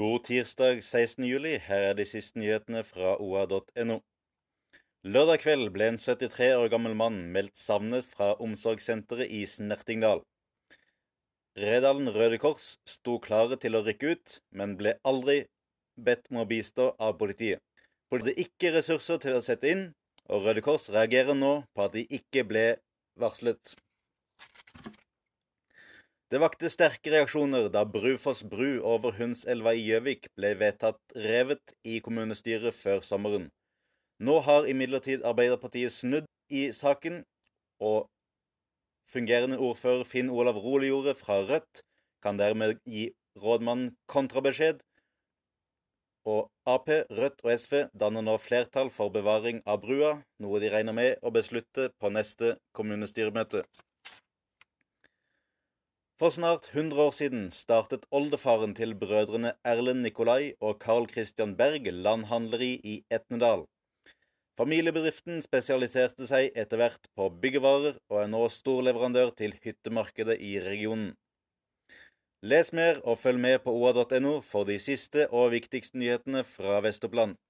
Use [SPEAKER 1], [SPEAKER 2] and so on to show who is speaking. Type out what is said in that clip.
[SPEAKER 1] God tirsdag 16. juli. Her er de siste nyhetene fra oa.no. Lørdag kveld ble en 73 år gammel mann meldt savnet fra omsorgssenteret i Snertingdal. Redalen Røde Kors sto klare til å rykke ut, men ble aldri bedt om å bistå av politiet. Politiet hadde ikke ressurser til å sette inn, og Røde Kors reagerer nå på at de ikke ble varslet. Det vakte sterke reaksjoner da Brufoss bru over Hundselva i Gjøvik ble vedtatt revet i kommunestyret før sommeren. Nå har imidlertid Arbeiderpartiet snudd i saken, og fungerende ordfører Finn Olav Rolijordet fra Rødt kan dermed gi rådmannen kontrabeskjed. Og Ap, Rødt og SV danner nå flertall for bevaring av brua, noe de regner med å beslutte på neste kommunestyremøte. For snart 100 år siden startet oldefaren til brødrene Erlend Nikolai og Carl Christian Berg landhandleri i Etnedal. Familiebedriften spesialiserte seg etter hvert på byggevarer, og er nå storleverandør til hyttemarkedet i regionen. Les mer og følg med på oa.no for de siste og viktigste nyhetene fra Vest-Oppland.